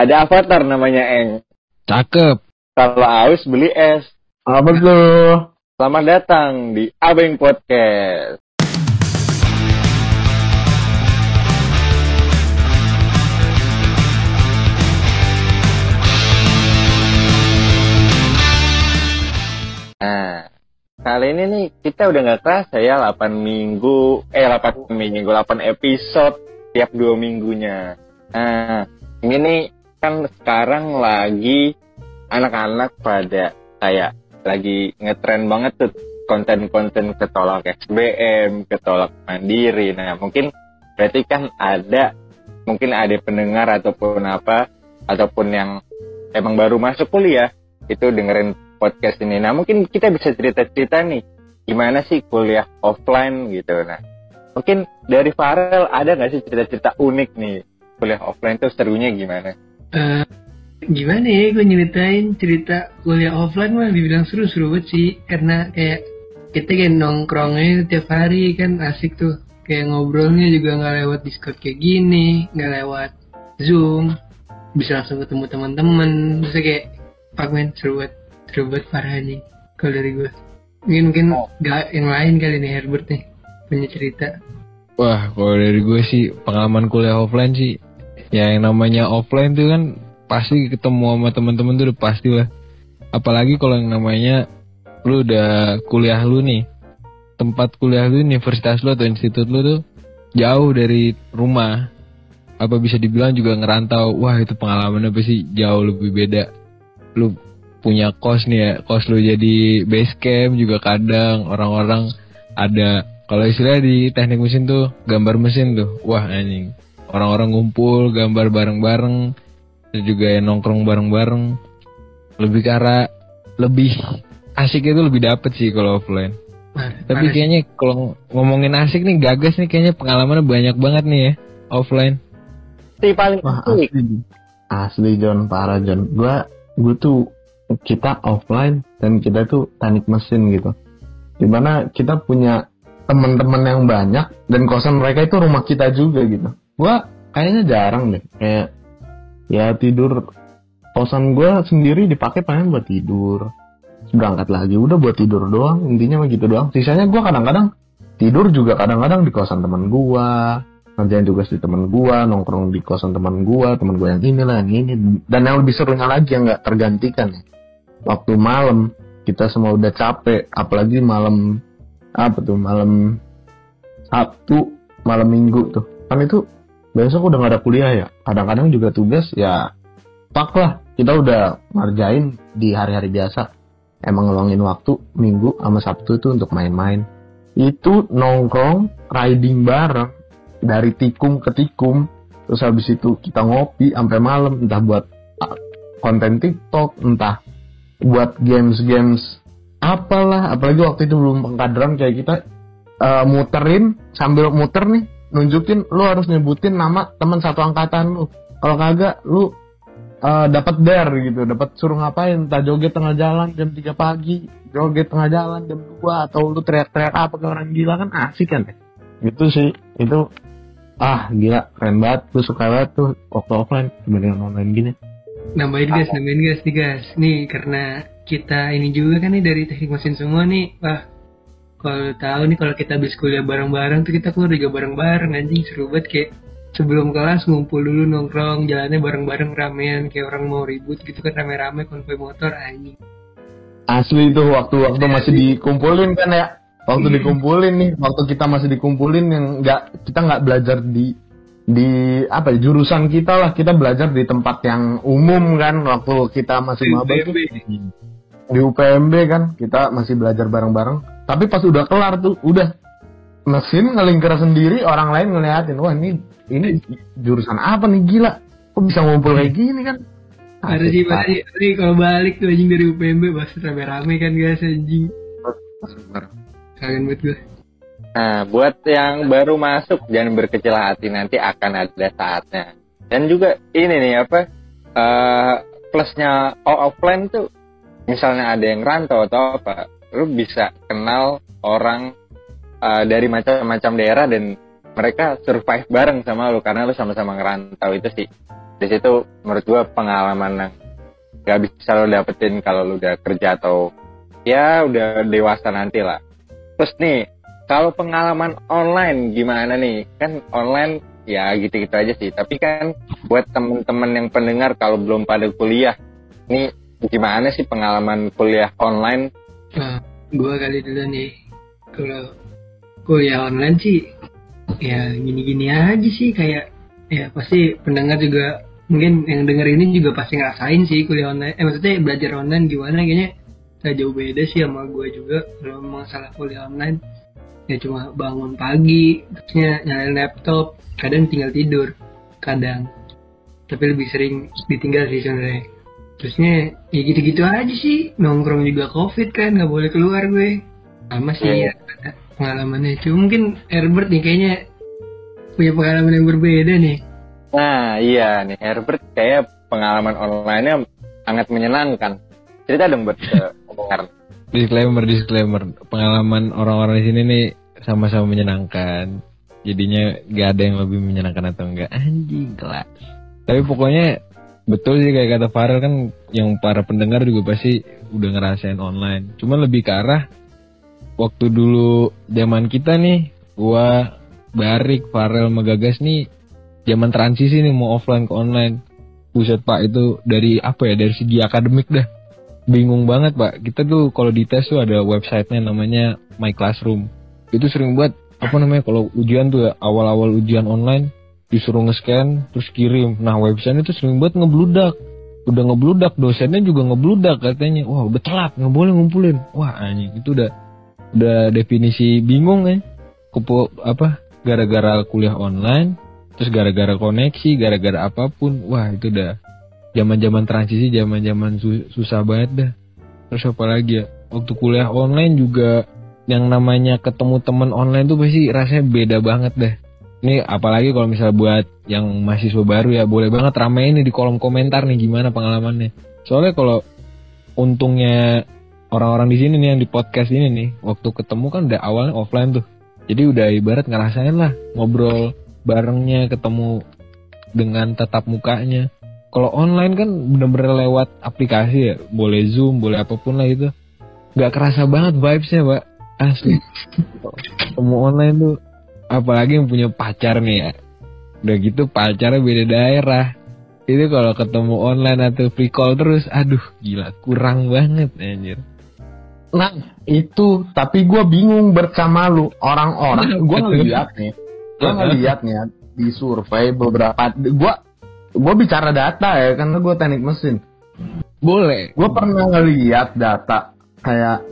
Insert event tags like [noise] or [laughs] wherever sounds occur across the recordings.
Ada avatar namanya Eng. Cakep. Kalau aus beli es. Apa tuh? Selamat datang di Abeng Podcast. Nah, kali ini nih kita udah nggak kerasa ya 8 minggu, eh 8 minggu, 8 episode tiap dua minggunya. Nah, ini nih kan sekarang lagi anak-anak pada kayak lagi ngetren banget tuh konten-konten ketolak SBM, ketolak mandiri. Nah, mungkin berarti kan ada mungkin ada pendengar ataupun apa ataupun yang emang baru masuk kuliah itu dengerin podcast ini. Nah, mungkin kita bisa cerita-cerita nih gimana sih kuliah offline gitu. Nah, mungkin dari Farel ada nggak sih cerita-cerita unik nih kuliah offline tuh serunya gimana? Eh, gimana ya gue nyeritain cerita kuliah offline mah dibilang seru-seru banget sih karena kayak kita kayak nongkrongnya tiap hari kan asik tuh. Kayak ngobrolnya juga nggak lewat discord kayak gini nggak lewat zoom. Bisa langsung ketemu teman-teman. Terus kayak pak men seru banget. Seru banget parah nih kalau dari gue mungkin mungkin Oh. gak yang lain kali nih Herbert nih punya cerita. Wah, kalau dari gue sih pengalaman kuliah offline sih, yang namanya offline tuh kan pasti ketemu sama teman-teman tuh udah pasti lah. Apalagi kalau yang namanya lu udah kuliah lu nih, tempat kuliah lu, universitas lu atau institut lu tuh jauh dari rumah. Apa bisa dibilang juga ngerantau, wah itu pengalaman apa sih jauh lebih beda. Lu punya kos nih ya, kos lu jadi base camp juga kadang orang-orang ada kalau istilah di teknik mesin tuh gambar mesin tuh wah anjing orang-orang ngumpul gambar bareng-bareng terus juga ya nongkrong bareng-bareng lebih ke arah lebih asik itu lebih dapet sih kalau offline tapi kayaknya kalau ngomongin asik nih gagas nih kayaknya pengalamannya banyak banget nih ya offline Si paling Wah asik. asli. Asli John, parah John. Gua, gua tuh kita offline dan kita tuh teknik mesin gitu. Di mana kita punya teman-teman yang banyak dan kosan mereka itu rumah kita juga gitu. Gua kayaknya jarang deh kayak ya tidur kosan gua sendiri dipakai paling buat tidur. Berangkat lagi udah buat tidur doang intinya mah gitu doang. Sisanya gua kadang-kadang tidur juga kadang-kadang di kosan teman gua ngerjain tugas di teman gua, nongkrong di kosan teman gua, teman gua yang ini lah, yang ini. Dan yang lebih serunya lagi yang nggak tergantikan ya. Waktu malam kita semua udah capek, apalagi malam apa tuh malam Sabtu, malam Minggu tuh. Kan itu besok udah nggak ada kuliah ya. Kadang-kadang juga tugas ya pak lah. Kita udah ngerjain di hari-hari biasa. Emang ngeluangin waktu Minggu sama Sabtu itu untuk main-main. Itu nongkrong, riding bareng dari tikung ke tikung terus habis itu kita ngopi sampai malam entah buat konten TikTok entah buat games-games apalah apalagi waktu itu belum pengkaderan kayak kita eh, muterin sambil muter nih nunjukin lu harus nyebutin nama teman satu angkatan lu. Kalau kagak lu eh, dapat dare gitu dapat suruh ngapain? Entah joget tengah jalan jam 3 pagi joget tengah jalan jam 2 atau lu teriak-teriak apa ke orang gila kan asik kan ya? Gitu sih. Itu ah gila keren banget gue suka banget tuh waktu offline dibanding online gini. Nambahin gas nambahin gas nih gas nih karena kita ini juga kan nih dari teknik mesin semua nih. Wah kalau tahu nih kalau kita habis kuliah bareng-bareng tuh kita keluar juga bareng-bareng anjing seru banget. Kayak sebelum kelas ngumpul dulu nongkrong jalannya bareng-bareng ramean kayak orang mau ribut gitu kan rame-rame konvoy motor anjing. Asli itu waktu-waktu masih dikumpulin kan ya. Waktu Iya. dikumpulin nih waktu kita masih dikumpulin yang nggak kita nggak belajar di di apa ya, jurusan kita lah. Kita belajar di tempat yang umum kan waktu kita masih maba tuh. Di UPMB kan kita masih belajar bareng-bareng tapi pas udah kelar tuh udah. Mesin ngelingkar sendiri orang lain ngeliatin wah ini ini jurusan apa nih? Gila kok bisa ngumpul kayak gini kan? Ada sih sih kalau balik tuh anjing dari UPMB pasti rame-rame kan guys anjing. Kangen banget gue Nah, buat yang baru masuk jangan berkecil hati nanti akan ada saatnya. Dan juga ini nih apa eh, plusnya all offline tuh misalnya ada yang rantau atau apa, lu bisa kenal orang eh, dari macam-macam daerah dan mereka survive bareng sama lu karena lu sama-sama ngerantau itu sih. Di situ menurut gua pengalaman yang gak bisa lo dapetin kalau lo udah kerja atau ya udah dewasa nanti lah. Terus nih kalau pengalaman online gimana nih? Kan online ya gitu-gitu aja sih. Tapi kan buat temen-temen yang pendengar kalau belum pada kuliah nih gimana sih pengalaman kuliah online? Nah, gua kali dulu nih. Kalau kuliah online sih, ya gini-gini aja sih kayak ya pasti pendengar juga mungkin yang denger ini juga pasti ngerasain sih kuliah online. Eh maksudnya belajar online gimana kayaknya gak jauh beda sih sama gua juga kalau masalah kuliah online. Ya cuma bangun pagi, terusnya nyalain laptop, kadang tinggal tidur, kadang. Tapi lebih sering ditinggal sih sebenarnya. Terusnya ya gitu-gitu aja sih. Nongkrong juga covid kan nggak boleh keluar gue. Sama sih ya pengalamannya. Cuma mungkin Herbert nih kayaknya punya pengalaman yang berbeda nih. Nah iya nih. Herbert kayak pengalaman online-nya sangat menyenangkan. Cerita dong buat [laughs] pendengar. Disclaimer disclaimer. Pengalaman orang-orang di sini nih sama-sama menyenangkan. Jadinya gak ada yang lebih menyenangkan atau enggak anjing kelas. Tapi pokoknya betul sih kayak kata Farel kan yang para pendengar juga pasti udah ngerasain online. Cuman lebih ke arah waktu dulu zaman kita nih gua Barik Farel Magagas nih zaman transisi nih mau offline ke online. Buset pak itu dari apa ya dari segi akademik dah. Bingung banget pak. Kita tuh kalau di tes tuh ada websitenya namanya My Classroom. Itu sering buat apa namanya kalau ujian tuh ya, awal-awal ujian online disuruh nge-scan terus kirim. Nah websitenya tuh sering buat ngebludak. Udah ngebludak dosennya juga ngebludak katanya. Wah udah telat nggak boleh ngumpulin. Wah anjing itu udah udah definisi bingung ya. Kepo, apa gara-gara kuliah online terus gara-gara koneksi gara-gara apa pun. Wah itu udah zaman-zaman transisi zaman-zaman su- susah banget dah. Terus apa lagi ya? Waktu kuliah online juga yang namanya ketemu temen online tuh pasti rasanya beda banget deh ini apalagi kalau misalnya buat yang mahasiswa baru ya boleh banget ramein nih di kolom komentar nih gimana pengalamannya. Soalnya kalau untungnya orang-orang di sini nih yang di podcast ini nih waktu ketemu kan udah awalnya offline tuh. Jadi udah ibarat ngerasain lah ngobrol barengnya ketemu dengan tatap mukanya. Kalau online kan bener-bener lewat aplikasi ya boleh zoom boleh apa pun lah itu nggak kerasa banget vibesnya pak. Asli. Ketemu online tuh apalagi yang punya pacar nih ya. Udah gitu pacarnya beda daerah. Itu kalau ketemu online atau free call terus aduh gila kurang banget anjir. Nah itu tapi gue bingung bersama lu orang-orang. [laughs] Gue ngeliat nih gue ngeliat nih ya, di survei beberapa gue gue bicara data ya karena gue teknik mesin. Boleh. Gue pernah ngeliat data kayak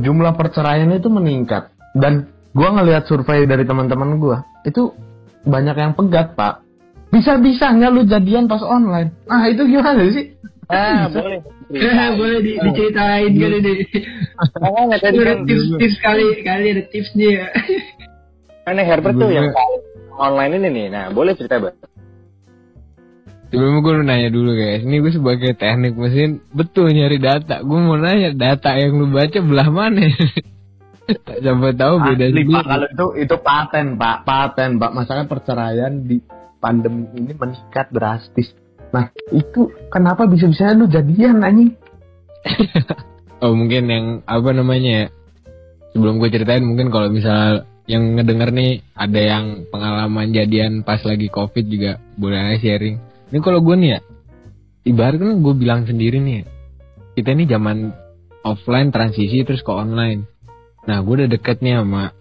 jumlah perceraian itu meningkat. Dan gue ngeliat survei dari teman-teman gue itu banyak yang pegat pak. Bisa bisanya lu jadian pas online. Nah itu gimana sih? Ah Bisa. boleh. Boleh [laughs] di, diceritain. kali nih Makanya tadi? Ada kan tips-tips kali kali ada tipsnya. [laughs] Ya Karena Herbert tuh yang paling online ini nih. Nah, boleh cerita, Bang. sebelum gue nanya dulu guys. Ini gue sebagai teknik mesin betul nyari data. Gue mau nanya data yang lu baca belah mana [laughs] Siapa tahu beda Asli, sendiri. pak kalau itu itu paten pak paten pak masalah perceraian di pandemi ini meningkat drastis nah itu kenapa bisa bisanya lu jadian anjing [laughs] Oh mungkin yang apa namanya ya Sebelum gue ceritain mungkin kalau misal yang ngedenger nih ada yang pengalaman jadian pas lagi covid juga boleh aja sharing. Ini kalau gue nih ya, ibarat kan gue bilang sendiri nih, ya, kita ini zaman offline transisi terus ke online. Nah gue udah deket nih sama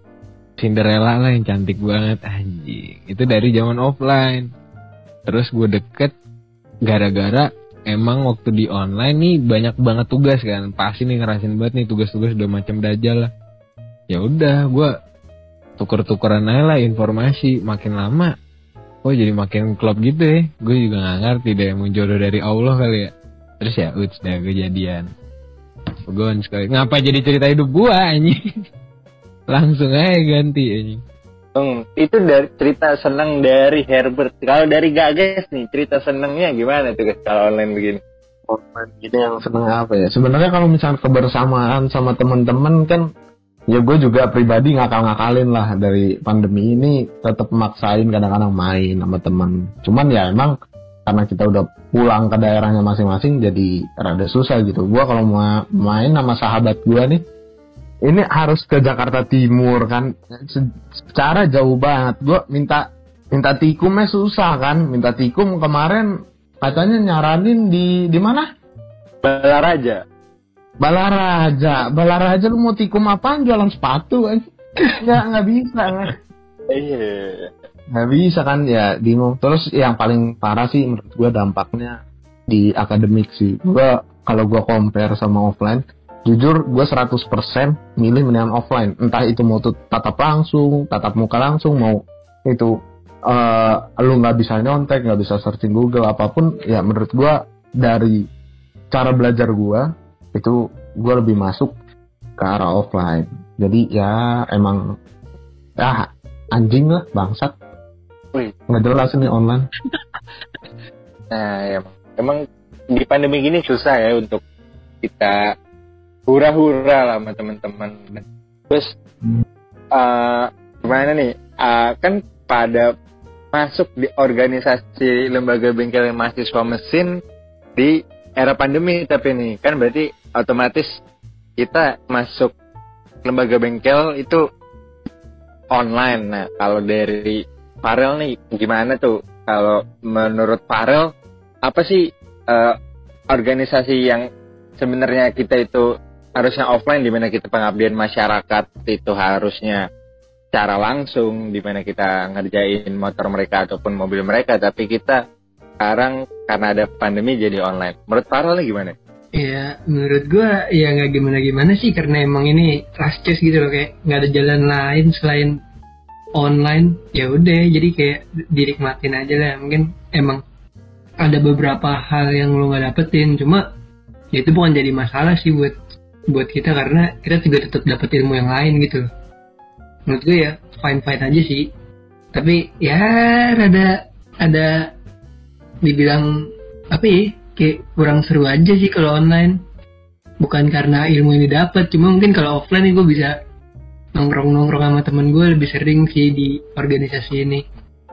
Cinderella lah yang cantik banget anjing. Itu dari zaman offline. Terus gue deket gara-gara emang waktu di online nih banyak banget tugas kan. Pasti nih ngerasain banget nih tugas-tugas udah macam dajal lah. Ya udah gue tuker-tukeran aja lah informasi. Makin lama oh jadi makin klop gitu ya. Gue juga nggak ngerti deh mau jodoh dari Allah kali ya. Terus ya uts dah kejadian Pegon sekali. Ngapa jadi cerita hidup gua anjing? [laughs] Langsung aja ganti anjing. Hmm, itu dari cerita seneng dari Herbert. Kalau dari Gages nih, cerita senengnya gimana tuh guys kalau online begini? online gini yang seneng apa ya? Sebenarnya kalau misalnya kebersamaan sama temen-temen kan ya gue juga pribadi ngakal-ngakalin lah dari pandemi ini. Tetap maksain kadang-kadang main sama temen. Cuman ya emang karena kita udah pulang ke daerahnya masing-masing jadi rada susah gitu. Gua kalau mau main sama sahabat gua nih ini harus ke Jakarta Timur kan Se- secara jauh banget. Gua minta minta tikumnya susah kan. Minta tikum kemarin katanya nyaranin di di mana? Balaraja. Balaraja. Balaraja lu mau tikum apaan jualan sepatu kan? [laughs] Nggak, nggak bisa. Nggak. Iya. Nggak bisa kan ya bingung. Terus yang paling parah sih menurut gua dampaknya di akademik sih. Gua kalau gua compare sama offline jujur gua 100% milih mendingan offline. Entah itu mau tatap langsung tatap muka langsung mau itu eh lu nggak bisa nyontek nggak bisa searching Google apa pun ya menurut gua dari cara belajar gua itu gua lebih masuk ke arah offline. Jadi ya emang ya anjing lah bangsat. Nggak jelas ini online [laughs] Nah, ya, emang di pandemi gini susah ya untuk kita hura-hura lah sama teman-teman. Terus eh gimana nih? Eh, kan pada masuk di organisasi lembaga bengkel mahasiswa mesin di era pandemi tapi nih kan berarti otomatis kita masuk lembaga bengkel itu online. Nah, kalau dari Farel nih gimana tuh? Kalau menurut Farel apa sih eh, organisasi yang sebenarnya kita itu harusnya offline di mana kita pengabdian masyarakat itu harusnya cara langsung di mana kita ngerjain motor mereka ataupun mobil mereka tapi kita sekarang karena ada pandemi jadi online. Menurut Farel nih gimana? Ya, menurut gua ya nggak gimana-gimana sih karena emang ini last choice gitu loh kayak nggak ada jalan lain selain online. Ya udah, jadi kayak dinikmatin aja lah. Mungkin emang ada beberapa hal yang lo nggak dapetin, cuma ya itu bukan jadi masalah sih buat buat kita karena kita juga tetap dapet ilmu yang lain gitu. Menurut gue ya fine fine aja sih. Tapi ya rada ada dibilang apa ya kayak kurang seru aja sih kalau online bukan karena ilmu ini dapat cuma mungkin kalau offline gue bisa nongkrong nongkrong sama temen gue lebih sering sih di organisasi ini.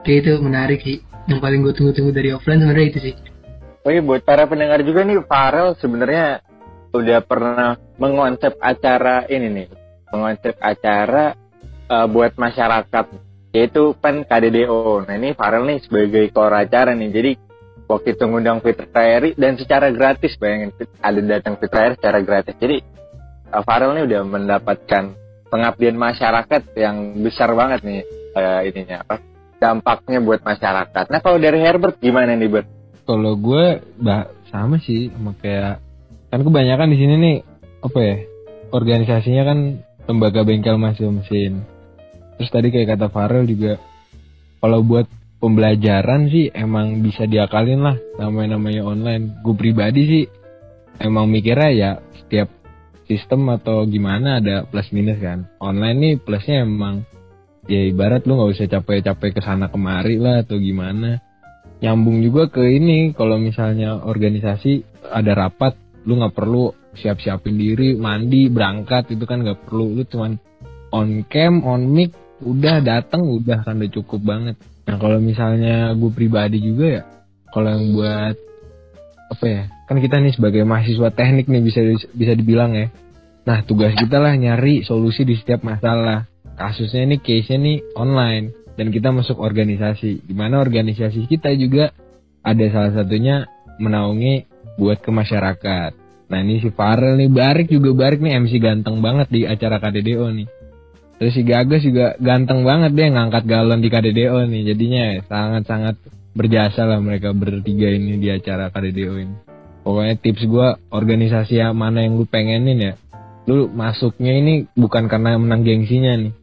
Kayak itu menarik sih. Yang paling gue tunggu-tunggu dari offline sebenarnya itu sih. Oh iya, buat para pendengar juga nih, Farel sebenarnya udah pernah mengonsep acara ini nih, mengonsep acara eh, buat masyarakat, yaitu kan KDDO. Nah ini Farel nih sebagai core acara nih, jadi waktu itu ngundang Fitra Eri dan secara gratis, bayangin ada datang Fitra Eri secara gratis. Jadi eh, Farel nih udah mendapatkan pengabdian masyarakat yang besar banget nih eh, ininya apa dampaknya buat masyarakat. Nah kalau dari Herbert gimana nih Bert? kalau gue bah sama sih sama kayak kan kebanyakan di sini nih apa ya organisasinya kan lembaga bengkel masih mesin terus tadi kayak kata Farel juga kalau buat pembelajaran sih emang bisa diakalin lah namanya namanya online gue pribadi sih emang mikirnya ya setiap sistem atau gimana ada plus minus kan. Online nih plusnya emang ya ibarat lu nggak usah capek-capek ke sana kemari lah atau gimana. Nyambung juga ke ini kalau misalnya organisasi ada rapat lu nggak perlu siap-siapin diri mandi berangkat itu kan nggak perlu. Lu cuman on cam on mic udah datang udah kan udah cukup banget. Nah kalau misalnya gue pribadi juga ya kalau yang buat apa ya kan kita nih sebagai mahasiswa teknik nih bisa bisa dibilang ya. Nah tugas kita lah nyari solusi di setiap masalah. Kasusnya ini case-nya nih online. Dan kita masuk organisasi. Di mana organisasi kita juga ada salah satunya menaungi buat ke masyarakat. Nah ini si Farel nih Barik juga Barik nih MC ganteng banget di acara KDDO nih. Terus si Gagas juga ganteng banget dia ngangkat galon di KDDO nih. Jadinya sangat-sangat berjasa lah mereka bertiga ini di acara KDDO ini pokoknya tips gua organisasi yang mana yang lu pengenin ya. Lu masuknya ini bukan karena menang gengsinya nih.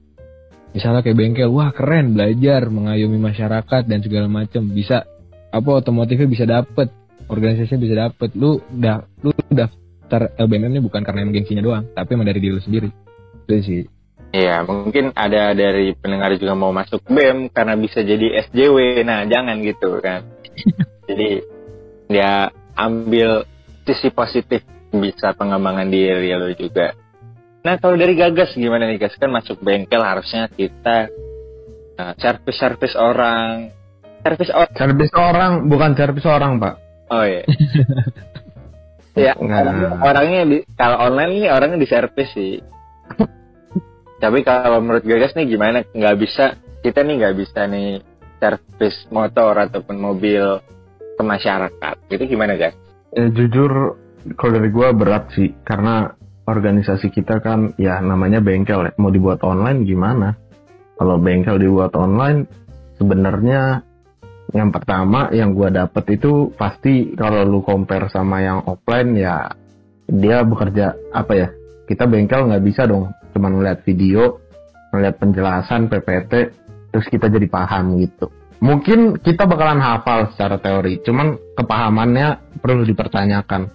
Misalnya kayak bengkel wah keren belajar mengayomi masyarakat dan segala macam bisa apa otomotifnya bisa dapet organisasinya bisa dapet. Lu udah lu daftar LBM ini bukan karena gengsinya doang tapi emang dari diri lu sendiri. Itu sih. Iya, mungkin ada dari pendengar juga mau masuk BEM karena bisa jadi SJW. Nah, jangan gitu kan. [laughs] jadi dia ambil sisi positif bisa pengembangan diri lo juga. Nah, kalau dari Gagas gimana nih, Gas? Kan masuk bengkel harusnya kita uh, servis-servis orang, servis orang Servis orang bukan servis orang pak. oh iya [laughs] ya Nah. orangnya di, kalau online ini orangnya di servis sih tapi kalau menurut Gagas nih gimana nggak bisa kita nih nggak bisa nih servis motor ataupun mobil ke masyarakat itu gimana guys Eh, jujur kalau dari gua berat sih karena organisasi kita kan ya namanya bengkel ya. Mau dibuat online gimana? Kalau bengkel dibuat online sebenarnya yang pertama yang gua dapet itu pasti kalau lu compare sama yang offline ya dia bekerja apa ya? Kita bengkel nggak bisa dong cuman ngeliat video, ngeliat penjelasan PPT terus kita jadi paham gitu. Mungkin kita bakalan hafal secara teori, cuman kepahamannya perlu dipertanyakan.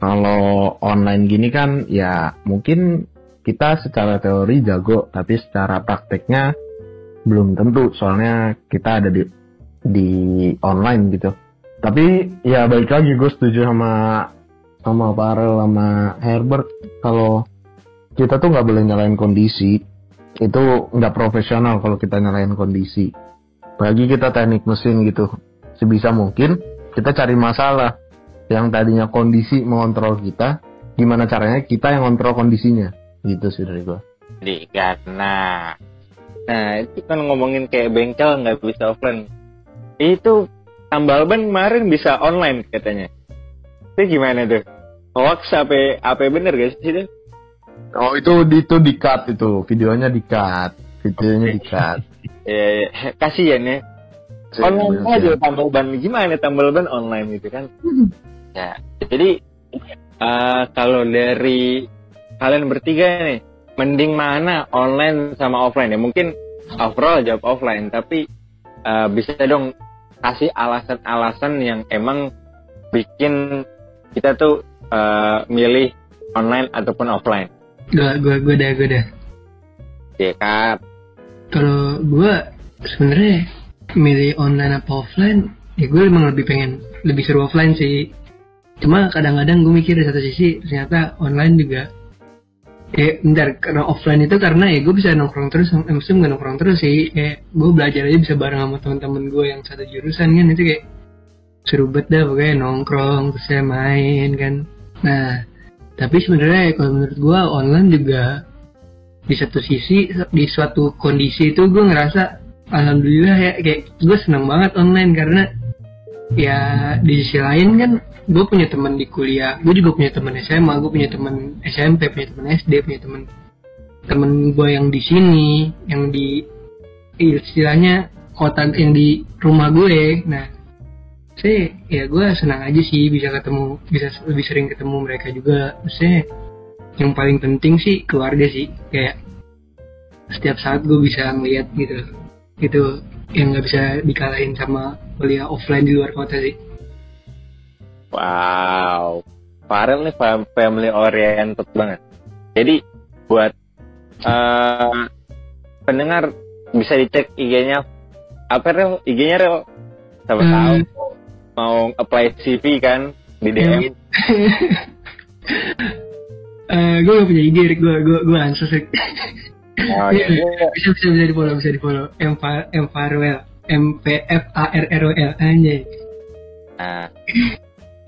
Kalau online gini kan ya mungkin kita secara teori jago, tapi secara prakteknya belum tentu. Soalnya kita ada di di online gitu. Tapi ya balik lagi gue setuju sama sama Farel sama Herbert kalau kita tuh nggak boleh nyalain kondisi itu nggak profesional kalau kita nyalain kondisi bagi kita teknik mesin gitu sebisa mungkin kita cari masalah yang tadinya kondisi mengontrol kita gimana caranya kita yang kontrol kondisinya gitu sih dari gua. Di karena nah itu kan ngomongin kayak bengkel nggak bisa offline. Itu tambal ban kemarin bisa online katanya. Itu gimana tuh? Hoax apa apa bener guys itu oh itu itu di cut itu. Videonya di cut videonya di cut [laughs] ya, ya. kasihan ya. Online aja tambal ban gimana tambal ban online gitu kan? Ya jadi eh, kalau dari kalian bertiga nih mending mana online sama offline ya? Mungkin overall jawab offline tapi eh, bisa dong kasih alasan-alasan yang emang bikin kita tuh eh, milih online ataupun offline. Gue gue gue dah gue dah. ya kan Kalau gue sebenarnya milih online apa offline, ya gue emang lebih pengen lebih seru offline sih. Cuma kadang-kadang gue mikir di satu sisi ternyata online juga Eh, bentar, karena offline itu karena ya gue bisa nongkrong terus, eh, maksudnya bukan nongkrong terus sih, kayak gue belajar aja bisa bareng sama teman-teman gue yang satu jurusan kan, itu kayak seru banget dah pokoknya nongkrong, terus saya main kan. Nah, tapi sebenarnya kalau menurut gue online juga di satu sisi di suatu kondisi itu gue ngerasa alhamdulillah ya kayak gue senang banget online karena ya di sisi lain kan gue punya teman di kuliah gue juga punya teman SMA gue punya teman SMP punya teman SD punya teman temen gue yang di sini yang di istilahnya kota yang di rumah gue. Nah saya ya gue senang aja sih bisa ketemu bisa lebih sering ketemu mereka juga. Maksudnya yang paling penting sih keluarga sih kayak setiap saat gue bisa ngeliat gitu itu yang nggak bisa dikalahin sama kuliah offline di luar kota sih Wow, Farel nih fam- family oriented banget. Jadi buat eh, pendengar bisa dicek IG-nya apa Rel? IG-nya Rel? Siapa Hmm. tahu mau apply CV kan di DM. [laughs] Eh gue gak punya IG, gue gue gue ansos Rick. Oh, iya. [laughs] bisa bisa bisa di follow bisa di follow M M Farwell M P F A R R O L anjay Nah,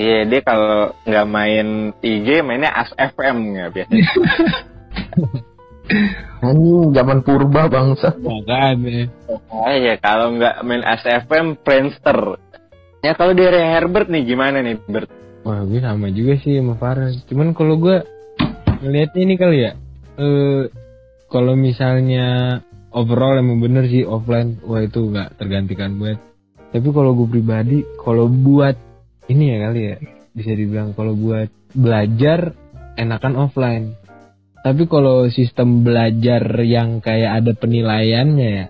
iya dia kalau nggak main IG mainnya As FM ya biasanya. [laughs] anjing zaman purba bangsa Makanya. Oh iya kalau nggak main As FM Friendster. Ya kalau dari Herbert nih gimana nih Bert? Wah gue sama juga sih sama Farah. Cuman kalau gue ngeliatnya ini kali ya. eh kalau misalnya overall emang bener sih offline. Wah itu nggak tergantikan buat. Tapi kalau gue pribadi, kalau buat ini ya kali ya bisa dibilang kalau buat belajar enakan offline. Tapi kalau sistem belajar yang kayak ada penilaiannya ya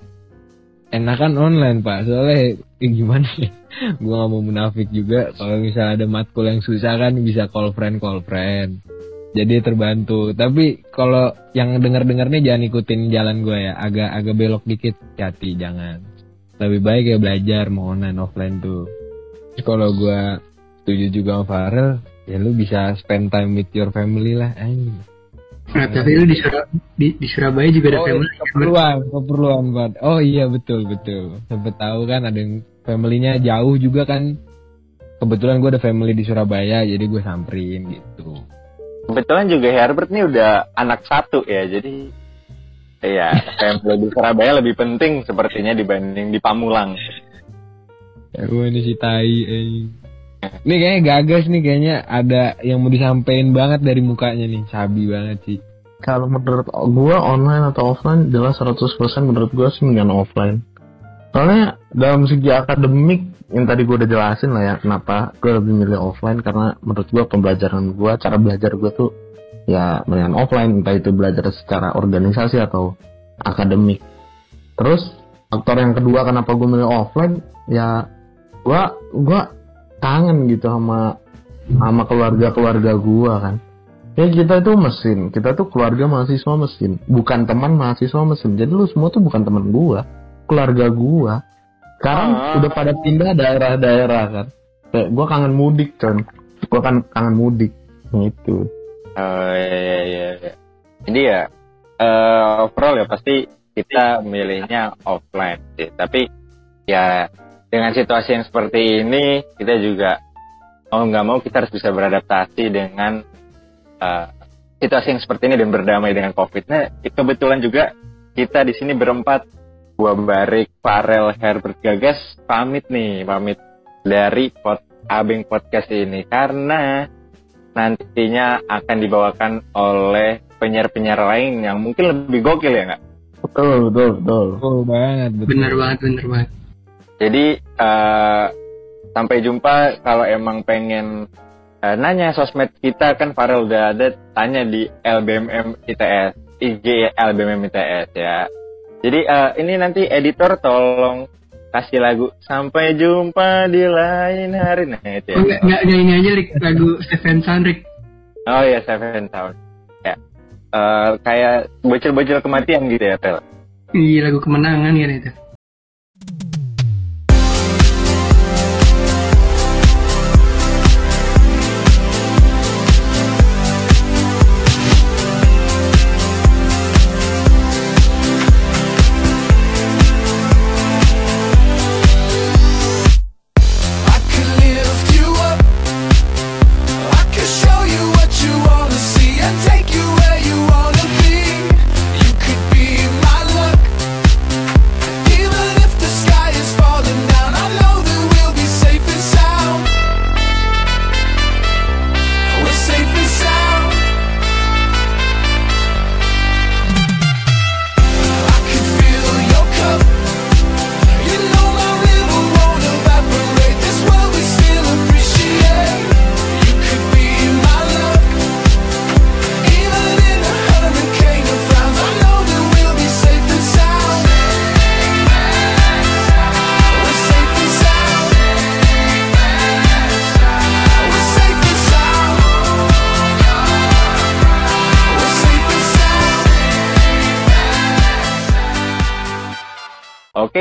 enakan online pak. Soalnya eh, gimana ya? [laughs] gue gak mau munafik juga kalau misalnya ada matkul yang susah kan bisa call friend call friend jadi terbantu. Tapi kalau yang denger dengernya jangan ikutin jalan gue ya. Agak agak belok dikit. Hati jangan. Lebih baik ya belajar mau online offline tuh. Kalau gue setuju juga sama Farel ya lu bisa spend time with your family lah anjing. Nah tapi lu di, Surab di, di Surabaya juga ada Oh, family keperluan, keperluan banget. Oh iya betul betul. Sampai tahu kan ada yang familynya jauh juga kan. Kebetulan gue ada family di Surabaya jadi gue samperin gitu Kebetulan juga Herbert nih udah anak satu ya, jadi Iya, family [laughs] di Surabaya lebih penting sepertinya dibanding di Pamulang. ya gue ini si tai eh. ini kayaknya gagas nih kayaknya ada yang mau disampaikan banget dari mukanya nih cabi banget sih Kalau menurut gua online atau offline jelas 100% menurut gua sih mendingan offline. Soalnya dalam segi akademik yang tadi gua udah jelasin lah ya kenapa gua lebih milih offline karena menurut gua pembelajaran gua cara belajar gua tuh ya mendingan offline entah itu belajar secara organisasi atau akademik. Terus faktor yang kedua kenapa gua milih offline ya gua gua kangen gitu sama sama keluarga-keluarga gua kan. Ya kita itu mesin, kita tuh keluarga mahasiswa mesin, bukan teman mahasiswa mesin. Jadi lu semua tuh bukan teman gua, keluarga gua. Sekarang Ah. udah pada pindah daerah-daerah kan. Kayak gua kangen mudik kan, gua kan kangen mudik. Gitu. Oh iya iya iya. iya. Jadi ya eh, overall ya pasti kita milihnya offline sih. Tapi ya dengan situasi yang seperti ini kita juga mau nggak mau kita harus bisa beradaptasi dengan eh, situasi yang seperti ini dan berdamai dengan COVID. Nah kebetulan juga kita di sini berempat gua Barik, Farel, Herbert Gagas pamit nih, pamit dari pot Abeng Podcast ini karena nantinya akan dibawakan oleh penyiar-penyiar lain yang mungkin lebih gokil ya nggak? Betul, betul, betul. betul banget betul. Bener banget, bener banget. Jadi eh, sampai jumpa kalau emang pengen eh, nanya sosmed kita kan Farel udah ada tanya di LBMM ITS IG LBMM ITS ya. Jadi eh, ini nanti editor tolong kasih lagu sampai jumpa di lain hari nah itu ya. Enggak, enggak, enggak ini aja Rick, lagu Stephen Sound Rick. Oh ya Seven Sound. Ya. Eh, kayak bocil-bocil kematian gitu ya Tel. Iya, lagu kemenangan kan itu.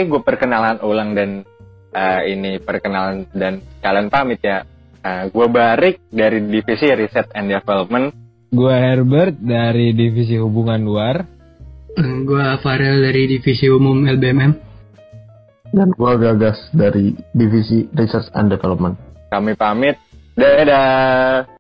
Oke, gue perkenalan ulang dan eh, ini perkenalan dan kalian pamit ya. gue Barik dari divisi Research and Development. gue Herbert dari divisi hubungan luar Eh, Gua Farel dari Divisi Umum LBMM. Dan gua gagas dari divisi Research and Development. Kami pamit. Dadah.